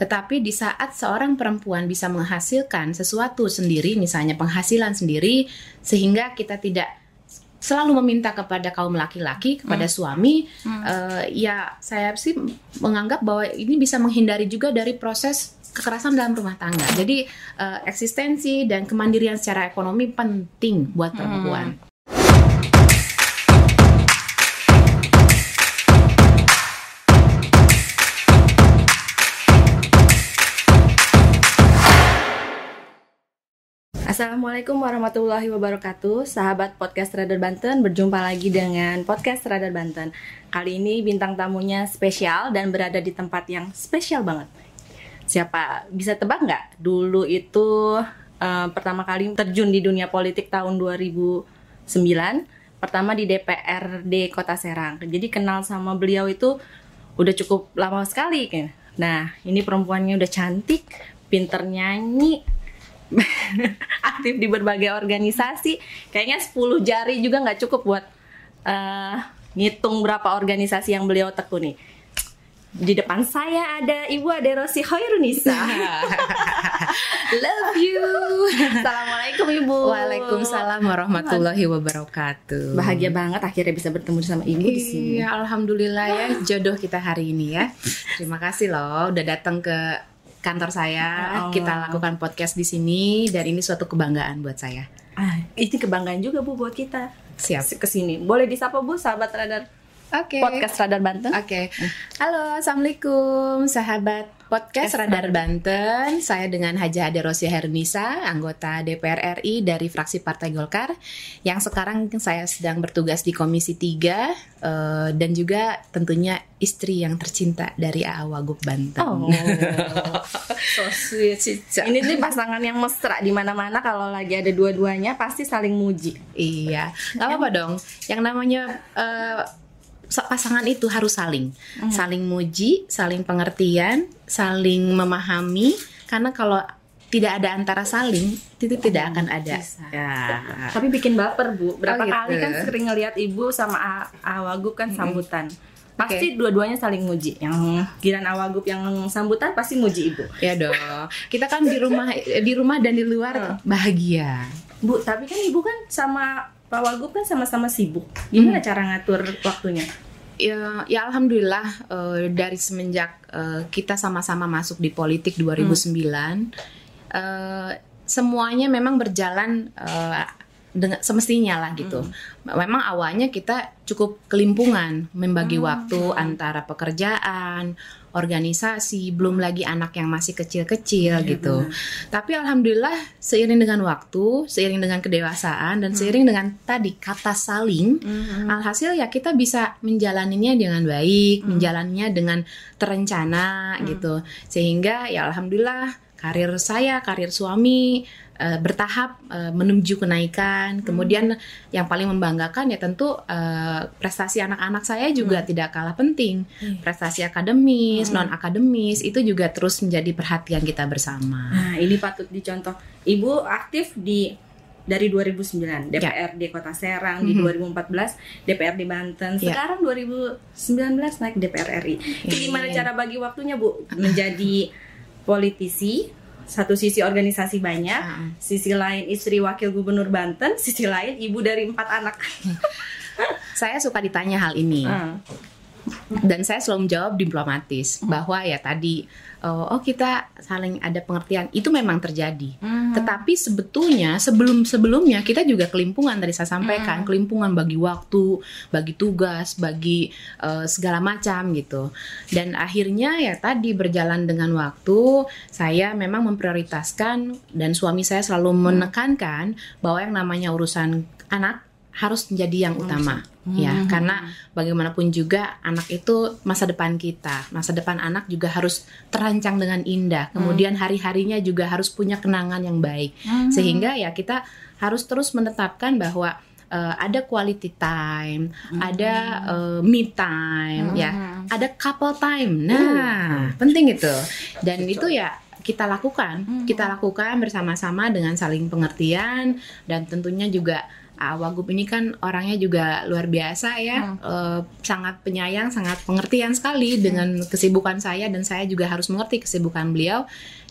Tetapi di saat seorang perempuan bisa menghasilkan sesuatu sendiri, misalnya penghasilan sendiri, sehingga kita tidak selalu meminta kepada kaum laki-laki, kepada suami, eh, ya saya sih menganggap bahwa ini bisa menghindari juga dari proses kekerasan dalam rumah tangga. Jadi eh, eksistensi dan kemandirian secara ekonomi penting buat perempuan. Assalamualaikum warahmatullahi wabarakatuh Sahabat podcast Radar Banten Berjumpa lagi dengan podcast Radar Banten Kali ini bintang tamunya spesial Dan berada di tempat yang spesial banget Siapa? Bisa tebak nggak? Dulu itu eh, Pertama kali terjun di dunia politik tahun 2009 Pertama di DPRD Kota Serang Jadi kenal sama beliau itu Udah cukup lama sekali kan Nah ini perempuannya udah cantik Pinter nyanyi aktif di berbagai organisasi kayaknya 10 jari juga nggak cukup buat eh, ngitung berapa organisasi yang beliau tekuni di depan saya ada Ibu Ade Rosi Hoirunisa Love you. Assalamualaikum Ibu Waalaikumsalam warahmatullahi wabarakatuh. Bahagia banget akhirnya bisa bertemu sama Ibu di sini Iya, alhamdulillah ya jodoh kita hari ini ya. Terima kasih loh udah datang ke kantor saya. Oh. Kita lakukan podcast di sini dan ini suatu kebanggaan buat saya. ah, Ini kebanggaan juga Bu buat kita Siap. ke sini Boleh disapa Bu sahabat Radar Oke. Podcast Radar Banten Oke. Halo, Assalamualaikum sahabat podcast Radar Banten. Saya dengan Haja Ade Rosia Hernisa, anggota DPR RI dari fraksi Partai Golkar yang sekarang saya sedang bertugas di Komisi 3 eh, dan juga tentunya istri yang tercinta dari AA Wagub Banten. Oh, so sweet. Ini nih pasangan yang mesra di mana-mana kalau lagi ada dua-duanya pasti saling muji. Iya, nggak apa-apa dong. Yang namanya sa- pasangan itu harus saling, saling muji, saling pengertian, saling memahami. Karena kalau tidak ada antara saling, itu tidak akan ada. bisa. Ya. Tapi bikin baper bu. Berapa Oh, gitu. kali kan sering ngelihat ibu sama A- Awagub kan sambutan. Pasti dua-duanya saling muji. Yang giran Awagub yang sambutan pasti muji ibu. Ya dong. Kita kan di rumah di rumah dan di luar bahagia. Bu, tapi kan ibu kan sama Pak Wagub kan sama-sama sibuk. Gimana cara ngatur waktunya? Ya, ya alhamdulillah eh, dari semenjak eh, kita sama-sama masuk di politik 2009 eh, semuanya memang berjalan eh, dengan semestinya lah gitu. Memang awalnya kita cukup kelimpungan membagi waktu antara pekerjaan, organisasi, belum lagi anak yang masih kecil-kecil gitu. Tapi alhamdulillah seiring dengan waktu, seiring dengan kedewasaan dan seiring dengan tadi kata saling, alhasil ya kita bisa menjalaninya dengan baik, menjalaninya dengan terencana gitu. Sehingga ya alhamdulillah karir saya, karir suami eh, bertahap eh, menuju kenaikan. Kemudian yang paling membanggakan ya tentu eh, prestasi anak-anak saya juga tidak kalah penting. Prestasi akademis, non akademis itu juga terus menjadi perhatian kita bersama. Nah, ini patut dicontoh. Ibu aktif di dari 2009 DPRD Kota Serang di 2014 DPRD Banten Ya. sekarang 2019 naik DPR RI. Iya. gimana cara bagi waktunya Bu menjadi politisi satu sisi organisasi banyak, Ah. sisi lain istri wakil gubernur Banten, sisi lain ibu dari empat anak. Saya suka ditanya hal ini. Hmm. dan saya selalu menjawab diplomatis bahwa ya tadi oh oh, kita saling ada pengertian itu memang terjadi Hmm. tetapi sebetulnya sebelum sebelumnya kita juga kelimpungan tadi saya sampaikan. Kelimpungan bagi waktu bagi tugas bagi eh, segala macam gitu. Dan akhirnya ya tadi berjalan dengan waktu saya memang memprioritaskan dan suami saya selalu menekankan bahwa yang namanya urusan anak harus menjadi yang utama ya karena bagaimanapun juga anak itu masa depan kita. Masa depan anak juga harus terancang dengan indah. Kemudian hari-harinya juga harus punya kenangan yang baik. Sehingga ya kita harus terus menetapkan bahwa eh, ada quality time ada eh, me time ya. Ada couple time. Nah penting itu. Dan itu ya kita lakukan. Kita lakukan bersama-sama dengan saling pengertian dan tentunya juga uh, Wagub ini kan orangnya juga luar biasa ya, uh, sangat penyayang, sangat pengertian sekali dengan kesibukan saya dan saya juga harus mengerti kesibukan beliau.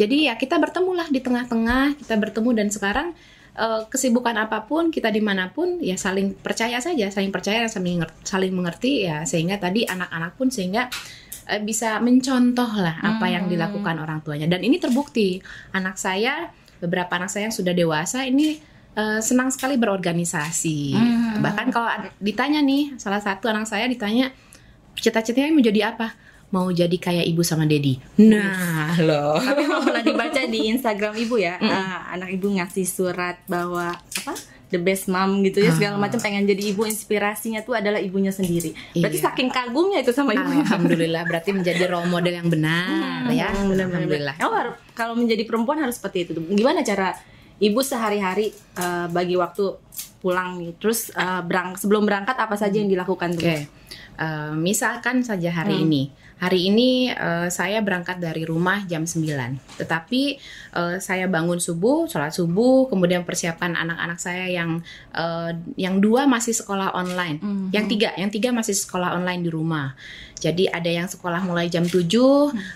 Jadi ya kita bertemulah di tengah-tengah, kita bertemu dan sekarang uh, kesibukan apa pun kita di mana pun ya saling percaya saja, saling percaya dan saling mengerti, saling mengerti ya sehingga tadi anak-anak pun sehingga uh, bisa mencontoh lah apa yang Hmm. dilakukan orang tuanya dan ini terbukti anak saya beberapa anak saya yang sudah dewasa ini uh, senang sekali berorganisasi Hmm. bahkan kalau ditanya nih salah satu anak saya ditanya cita-citanya mau jadi apa mau jadi kayak ibu sama dedi nah loh Tapi kalau pernah dibaca di Instagram ibu ya, eh, anak ibu ngasih surat bahwa apa? The best mom gitu ya segala macam pengen jadi ibu inspirasinya tuh adalah ibunya sendiri. Berarti Iya. saking kagumnya itu sama ibunya. Alhamdulillah berarti menjadi role model yang benar ya Hmm, benar-benar. Alhamdulillah Oh, kalau menjadi perempuan harus seperti itu. Gimana cara ibu sehari-hari eh, bagi waktu pulang nih? Terus eh, berang sebelum berangkat apa saja yang dilakukan tuh? Oke, Eh, misalkan saja hari Hmm. ini. Hari ini eh, saya berangkat dari rumah jam 9. Tetapi eh, saya bangun subuh, sholat subuh, kemudian persiapkan anak-anak saya yang eh, yang dua masih sekolah online. Mhm. Yang tiga, yang tiga masih sekolah online di rumah. Jadi ada yang sekolah mulai jam 7,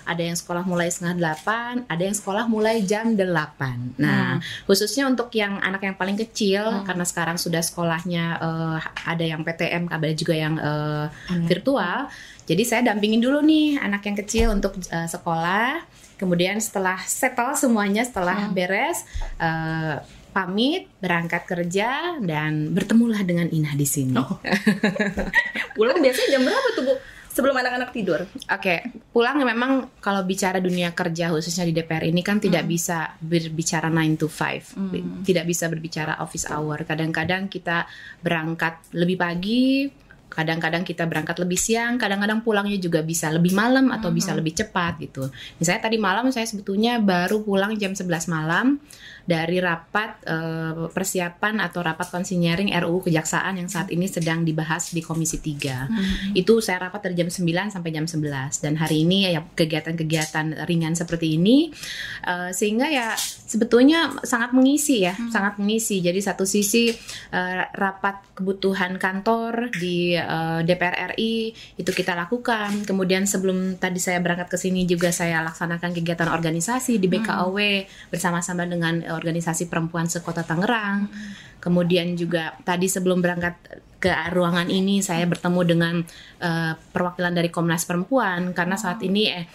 ada yang sekolah mulai setengah 8, ada yang sekolah mulai jam 8. Nah, khususnya untuk yang anak yang paling kecil karena sekarang sudah sekolahnya eh, ada yang PTM, ada juga yang eh, virtual. Jadi saya dampingin dulu nih anak yang kecil untuk eh, sekolah. Kemudian setelah settle semuanya, setelah beres eh, pamit berangkat kerja dan bertemulah dengan Inah di sini. Pulang biasanya jam berapa tuh bu? Sebelum anak-anak tidur? Oke, pulang memang kalau bicara dunia kerja khususnya di DPR ini kan tidak bisa berbicara 9 to 5. Tidak bisa berbicara office hour. Kadang-kadang kita berangkat lebih pagi, kadang-kadang kita berangkat lebih siang, kadang-kadang pulangnya juga bisa lebih malam atau bisa lebih cepat gitu. Misalnya tadi malam saya sebetulnya baru pulang jam 11 malam dari rapat eh, persiapan atau rapat konsinyering RUU Kejaksaan yang saat ini sedang dibahas di Komisi 3 itu saya rapat dari jam 9 sampai jam 11 dan hari ini ya kegiatan-kegiatan ringan seperti ini eh, sehingga ya sebetulnya sangat mengisi ya sangat mengisi. Jadi satu sisi eh, rapat kebutuhan kantor di eh, DPR RI itu kita lakukan. Kemudian sebelum tadi saya berangkat ke sini juga saya laksanakan kegiatan organisasi di BKOW bersama-sama dengan organisasi perempuan sekota Tangerang Kemudian juga tadi sebelum berangkat ke ruangan ini saya bertemu dengan eh, perwakilan dari Komnas Perempuan karena saat ini eh,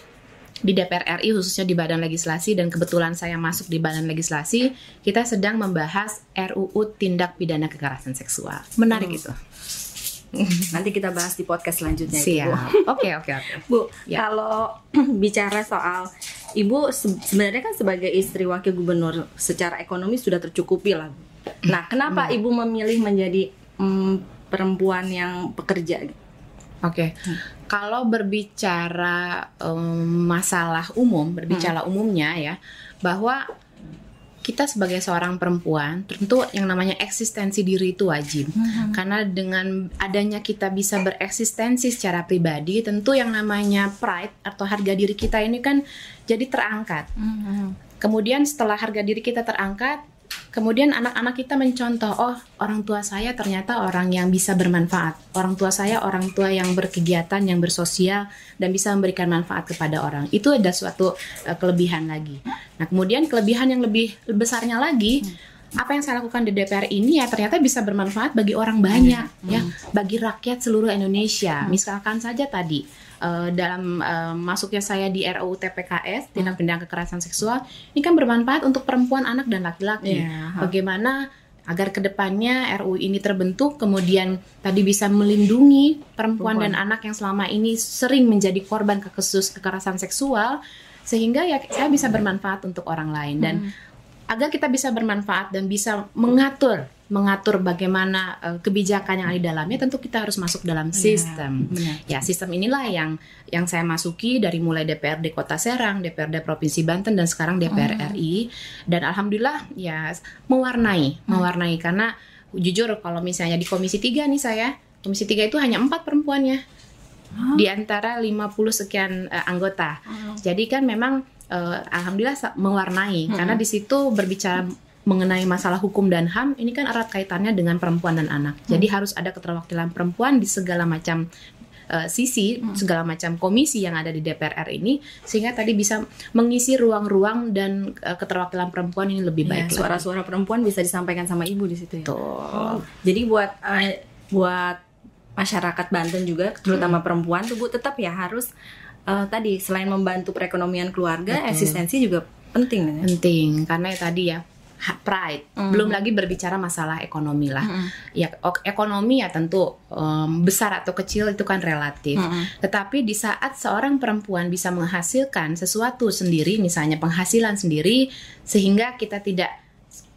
di DPR RI khususnya di Badan Legislasi dan kebetulan saya masuk di Badan Legislasi kita sedang membahas RUU Tindak Pidana Kekerasan Seksual. Menarik itu. Nanti kita bahas di podcast selanjutnya. Siap. Oke oke oke. Bu, Ya. kalau bicara soal ibu se- sebenarnya kan sebagai istri wakil gubernur secara ekonomi sudah tercukupi lah. Nah, kenapa ibu memilih menjadi mm, perempuan yang pekerja? Oke, kalau berbicara em, masalah umum, berbicara umumnya ya, bahwa kita sebagai seorang perempuan, tentu yang namanya eksistensi diri itu wajib. Karena dengan adanya kita bisa bereksistensi secara pribadi, tentu yang namanya pride atau harga diri kita ini kan jadi terangkat. Kemudian setelah harga diri kita terangkat, kemudian anak-anak kita mencontoh, oh orang tua saya ternyata orang yang bisa bermanfaat. Orang tua saya orang tua yang berkegiatan, yang bersosial dan bisa memberikan manfaat kepada orang. Itu ada suatu eh, kelebihan lagi. Nah kemudian kelebihan yang lebih besarnya lagi. Apa yang saya lakukan di DPR ini ya ternyata bisa bermanfaat bagi orang banyak ya, bagi rakyat seluruh Indonesia. Misalkan saja tadi eh, dalam eh, masuknya saya di RUU TPKS tindak pidana kekerasan seksual ini kan bermanfaat untuk perempuan, anak dan laki-laki. Iya. Bagaimana agar ke depannya RUU ini terbentuk kemudian tadi bisa melindungi perempuan, Perempuan. dan anak yang selama ini sering menjadi korban ke kasus kekerasan seksual sehingga ya saya bisa bermanfaat untuk orang lain dan agar kita bisa bermanfaat dan bisa mengatur mengatur bagaimana eh, kebijakan yang ada di dalamnya tentu kita harus masuk dalam sistem. benar. Ya, sistem inilah yang yang saya masuki dari mulai DPRD Kota Serang, DPRD Provinsi Banten dan sekarang DPR RI dan alhamdulillah ya mewarnai, mewarnai. Karena jujur kalau misalnya di Komisi 3 nih saya, Komisi 3 itu hanya empat perempuannya. Di antara 50 sekian eh, anggota. Jadi kan memang eh, alhamdulillah mewarnai. Karena di situ berbicara mengenai masalah hukum dan HAM ini kan erat kaitannya dengan perempuan dan anak. Jadi harus ada keterwakilan perempuan di segala macam uh, sisi, segala macam komisi yang ada di DPR ini sehingga tadi bisa mengisi ruang-ruang dan uh, keterwakilan perempuan ini lebih Iya, baik. suara-suara perempuan bisa disampaikan sama ibu di situ ya. Tuh. Oh, jadi buat eh, buat masyarakat Banten juga, terutama perempuan tuh Bu tetap ya harus eh, tadi selain membantu perekonomian keluarga, Betul. eksistensi juga penting ya. penting karena ya tadi ya pride Mm. belum lagi berbicara masalah ekonomi lah Mm-mm. ya ekonomi ya tentu em, besar atau kecil itu kan relatif Mm-mm. tetapi di saat seorang perempuan bisa menghasilkan sesuatu sendiri misalnya penghasilan sendiri sehingga kita tidak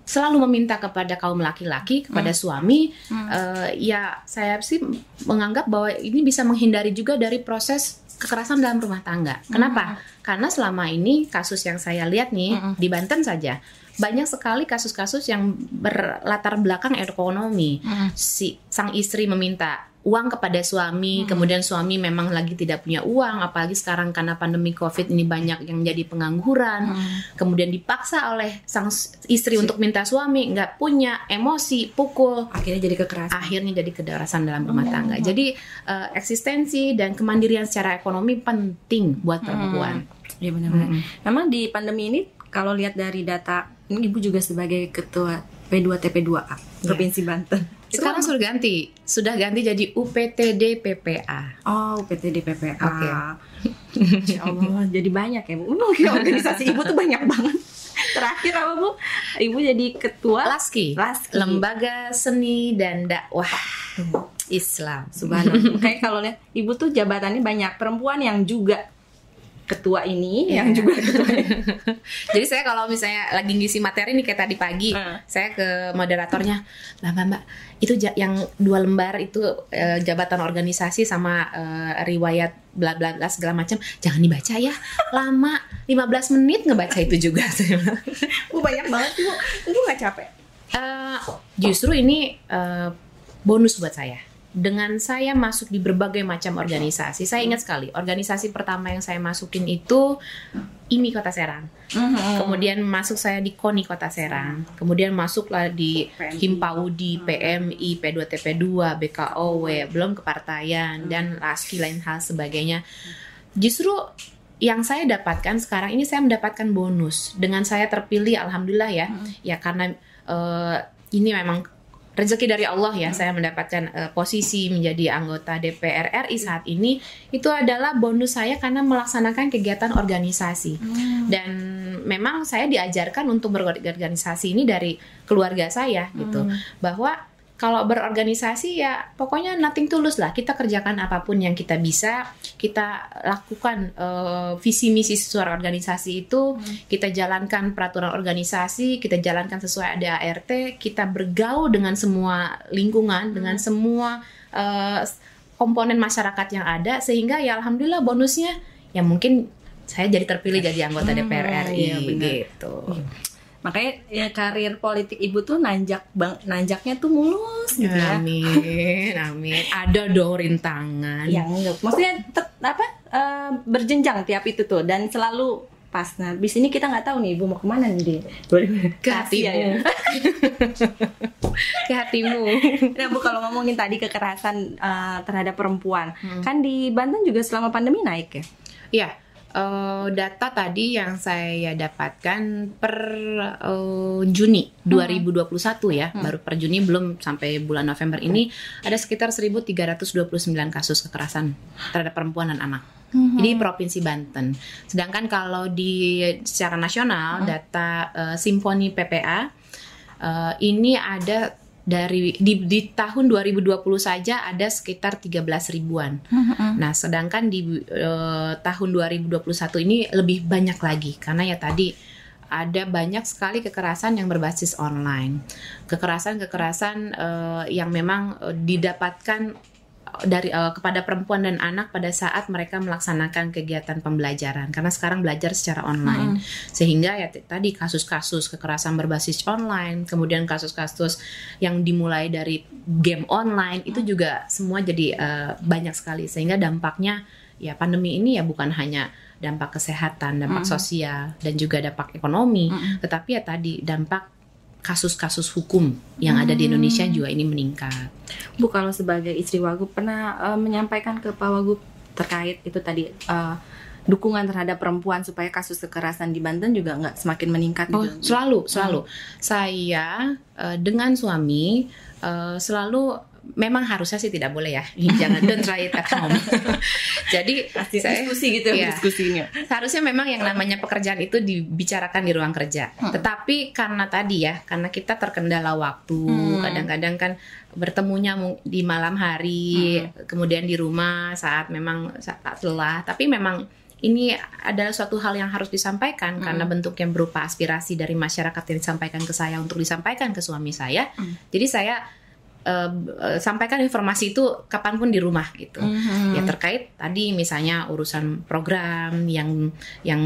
selalu meminta kepada kaum laki-laki kepada suami Hmm. eh, ya saya sih menganggap bahwa ini bisa menghindari juga dari proses kekerasan dalam rumah tangga. Kenapa? Karena selama ini kasus yang saya lihat nih Mm-mm. di Banten saja banyak sekali kasus-kasus yang berlatar belakang ekonomi. Mm-mm. Si sang istri meminta uang kepada suami, kemudian suami memang lagi tidak punya uang, apalagi sekarang karena pandemi Covid ini banyak yang jadi pengangguran Mm. kemudian dipaksa oleh sang istri untuk minta suami nggak punya emosi pukul Akhirnya jadi kekerasan. akhirnya jadi kekerasan dalam rumah tangga jadi eh, eksistensi dan kemandirian secara ekonomi penting buat perempuan Iya benar-benar. Mm-mm. Memang di pandemi ini kalau lihat dari data, ini ibu juga sebagai ketua P2TP2A Provinsi Banten. Sekarang sudah ganti sudah ganti jadi UPTD PPA Oh, UPTD PPA. Oke. Insya Allah, jadi banyak ya Bu. Mungkin organisasi ibu tuh banyak banget. Terakhir apa Bu? Ibu jadi ketua Laski Laski. lembaga seni dan dakwah Islam Subhanallah. Kayak kalau lihat ibu tuh jabatannya banyak perempuan yang juga ketua ini, yang Iya. juga ketua ini. Jadi saya kalau misalnya lagi ngisi materi nih kayak tadi pagi, Hmm. saya ke moderatornya, mbak mbak mbak, itu yang dua lembar itu eh, jabatan organisasi sama eh, riwayat bla bla bla segala macam, jangan dibaca ya, lama 15 menit ngebaca itu juga. Saya. Bu banyak banget Bu. Ibu nggak capek? Eh, justru ini eh, bonus buat saya. Dengan saya masuk di berbagai macam organisasi, saya ingat sekali organisasi pertama yang saya masukin itu IMI Kota Serang. Kemudian masuk saya di KONI Kota Serang. Kemudian masuklah di PMI. Himpaudi, PMI, P2TP2, BKOW, belum kepartaian dan laski lain hal sebagainya. Justru yang saya dapatkan sekarang ini saya mendapatkan bonus dengan saya terpilih alhamdulillah ya. Ya karena eh, ini memang rezeki dari Allah ya saya mendapatkan eh, posisi menjadi anggota DPR RI saat ini itu adalah bonus saya karena melaksanakan kegiatan organisasi. Dan memang saya diajarkan untuk berorganisasi ini dari keluarga saya gitu. Bahwa kalau berorganisasi ya pokoknya nothing tulus lah. Kita kerjakan apa pun yang kita bisa kita lakukan eh, visi misi sesuai organisasi itu. Kita jalankan peraturan organisasi kita jalankan sesuai ADART kita bergaul dengan semua lingkungan dengan semua eh, komponen masyarakat yang ada sehingga ya alhamdulillah bonusnya ya mungkin saya jadi terpilih jadi anggota Hmm, DPR RI iya, benar. gitu. Makanya ya karir politik ibu tuh nanjak bang, nanjaknya tuh mulus gitu ya. Amin, amin. Ada dong rintangan. Yang enggak, maksudnya tet- apa eh, berjenjang tiap itu tuh dan selalu pas. Nah, di sini kita nggak tahu nih ibu mau ke mana nih di Ke hatimu. ya. Ke hatimu. Nah, Bu kalau ngomongin tadi kekerasan eh, terhadap perempuan, Hmm. kan di Banten juga selama pandemi naik ya. Iya, eh, data tadi yang saya dapatkan per eh, Juni 2021 ya, baru per Juni belum sampai bulan November ini ada sekitar 1329 kasus kekerasan terhadap perempuan dan anak. Ini provinsi Banten. Sedangkan kalau di secara nasional data eh, Simponi PPA eh, ini ada dari di, di tahun 2020 saja ada sekitar 13 ribuan. Nah, sedangkan di eh, tahun 2021 ini lebih banyak lagi karena ya tadi ada banyak sekali kekerasan yang berbasis online. Kekerasan-kekerasan eh, yang memang eh, didapatkan dari eh, kepada perempuan dan anak pada saat mereka melaksanakan kegiatan pembelajaran. Karena sekarang belajar secara online. Sehingga ya tadi kasus-kasus kekerasan berbasis online kemudian kasus-kasus yang dimulai dari game online itu juga semua jadi eh, banyak sekali. Sehingga dampaknya ya pandemi ini ya bukan hanya dampak kesehatan dampak sosial dan juga dampak ekonomi. Tetapi ya tadi dampak kasus-kasus hukum yang ada di Indonesia juga ini meningkat. Bu kalau sebagai istri Wagub pernah uh, menyampaikan ke Pak Wagub terkait itu tadi uh, dukungan terhadap perempuan supaya kasus kekerasan di Banten juga nggak semakin meningkat Oh, gitu. selalu, selalu. Saya uh, dengan suami uh, selalu memang harusnya sih tidak boleh ya. Jangan don't try it at home. Jadi Pasti saya diskusi gitu ya diskusinya. seharusnya memang yang namanya pekerjaan itu dibicarakan di ruang kerja. Hmm. Tetapi karena tadi ya, karena kita terkendala waktu, Hmm. kadang-kadang kan bertemunya mu- di malam hari, Hmm. kemudian di rumah saat memang saat lelah. Tapi memang ini adalah suatu hal yang harus disampaikan Hmm. karena bentuknya berupa aspirasi dari masyarakat yang disampaikan ke saya untuk disampaikan ke suami saya. Hmm. Jadi saya eh, sampaikan informasi itu kapan pun di rumah gitu. Mhm. ya terkait tadi misalnya urusan program yang yang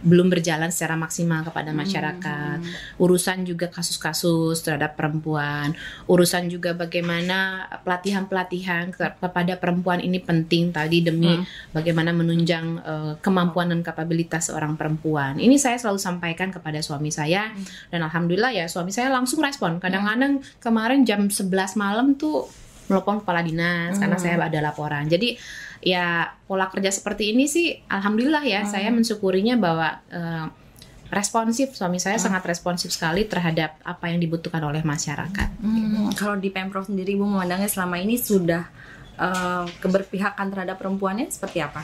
belum berjalan secara maksimal kepada masyarakat. Urusan juga kasus-kasus terhadap perempuan. Urusan juga bagaimana pelatihan-pelatihan ke- kepada perempuan ini penting tadi demi Hmm. bagaimana menunjang eh, kemampuan dan kapabilitas seorang perempuan. Ini saya selalu sampaikan kepada suami saya Hmm. dan alhamdulillah ya suami saya langsung respon. Kadang-kadang kemarin jam 11 malam tuh melopon kepala dinas karena Hmm. saya ada laporan jadi ya pola kerja seperti ini sih alhamdulillah ya Hmm. saya mensyukurinya bahwa eh, responsif suami saya Hmm. sangat responsif sekali terhadap apa yang dibutuhkan oleh masyarakat Hmm, Kalau di Pemprov sendiri Bu memandangnya selama ini sudah eh, keberpihakan terhadap perempuannya seperti apa?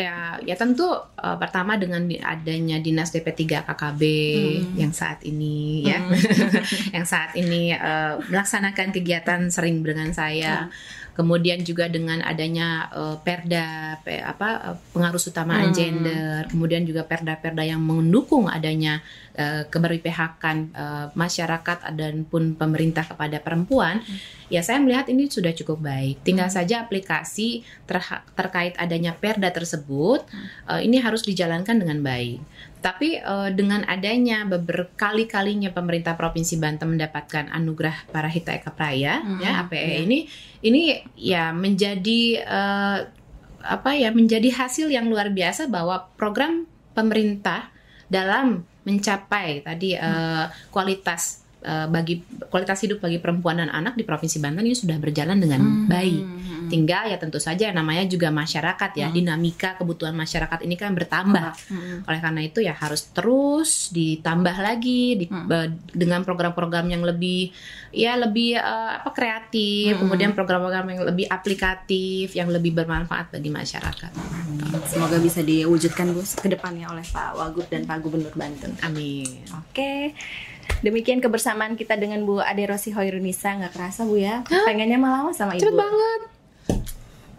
ya ya tentu eh, pertama dengan adanya dinas DP3 KKB Hmm. yang saat ini ya Hmm. yang saat ini eh, melaksanakan kegiatan sering dengan saya kemudian juga dengan adanya eh, perda pe- apa pengarus utamaan Hmm. gender kemudian juga perda-perda yang mendukung adanya eh, keberpihakan eh, masyarakat dan pun pemerintah kepada perempuan ya saya melihat ini sudah cukup baik. Tinggal saja aplikasi terkait adanya perda tersebut eh, ini harus dijalankan dengan baik tapi eh, dengan adanya berkali-kalinya pemerintah provinsi Banten mendapatkan anugerah para Hita Eka Praya Hmm, ya APE iya. ini ini ya menjadi eh, apa ya menjadi hasil yang luar biasa bahwa program pemerintah dalam mencapai tadi eh, kualitas eh, bagi kualitas hidup bagi perempuan dan anak di provinsi Banten ini sudah berjalan dengan Hmm. baik. Tinggal ya tentu saja namanya juga masyarakat ya Hmm. dinamika kebutuhan masyarakat ini kan bertambah. Hmm. Oleh karena itu ya harus terus ditambah lagi di- Hmm. be- dengan program-program yang lebih ya lebih eh, apa kreatif, Hmm. kemudian program-program yang lebih aplikatif, yang lebih bermanfaat bagi masyarakat. Semoga bisa diwujudkan Bu ke depannya oleh Pak Wagub dan Pak Gubernur Banten. Amin. Oke. Demikian kebersamaan kita dengan Bu Ade Rosi Hoirunisa nggak kerasa Bu ya. Pengennya malah lama sama Ibu. Cepet banget.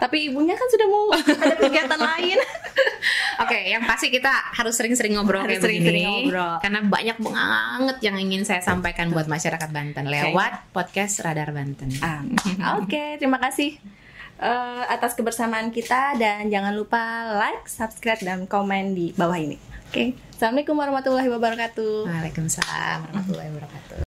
Tapi ibunya kan sudah mau ada kegiatan lain. Oke, yang pasti kita harus sering-sering ngobrol Harus kayak sering-sering begini, ngobrol. karena banyak banget yang ingin saya sampaikan buat masyarakat Banten lewat podcast Radar Banten. Ah, Oke, terima kasih eh, atas kebersamaan kita dan jangan lupa like, subscribe dan komen di bawah ini. Oke, assalamualaikum warahmatullahi wabarakatuh. Waalaikumsalam warahmatullahi wabarakatuh.